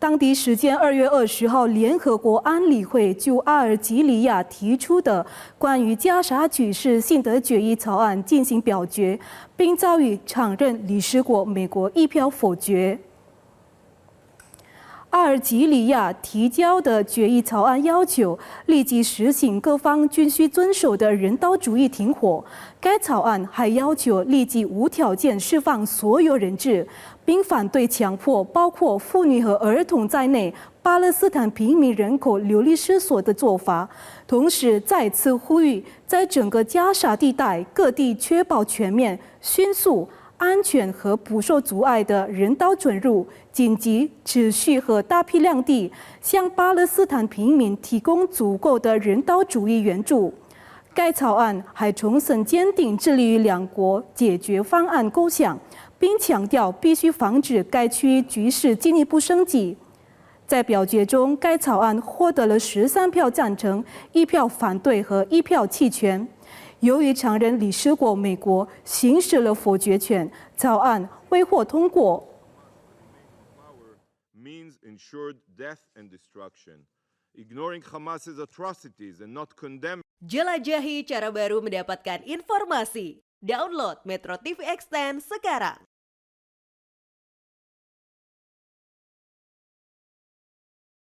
当地时间二月二十号，联合国安理会就阿尔及利亚提出的关于加沙局势性的决议草案进行表决，并遭遇常任理事国美国一票否决。阿尔及利亚提交的决议草案要求立即实行各方均需遵守的人道主义停火。该草案还要求立即无条件释放所有人质，并反对强迫包括妇女和儿童在内巴勒斯坦平民人口流离失所的做法。同时，再次呼吁在整个加沙地带各地确保全面、迅速。安全和不受阻碍的人道准入，紧急、持续和大批量地向巴勒斯坦平民提供足够的人道主义援助。该草案还重申坚定致力于两国解决方案构想，并强调必须防止该区局势进一步升级。在表决中，该草案获得了十三票赞成、一票反对和一票弃权。由于常任理事国美国行使了否决权，草案未获通过。means ensured death and destruction. Ignoring Hamas's atrocities and not condemning Jelajahi cara baru mendapatkan informasi. Download Metro TV Extend sekarang.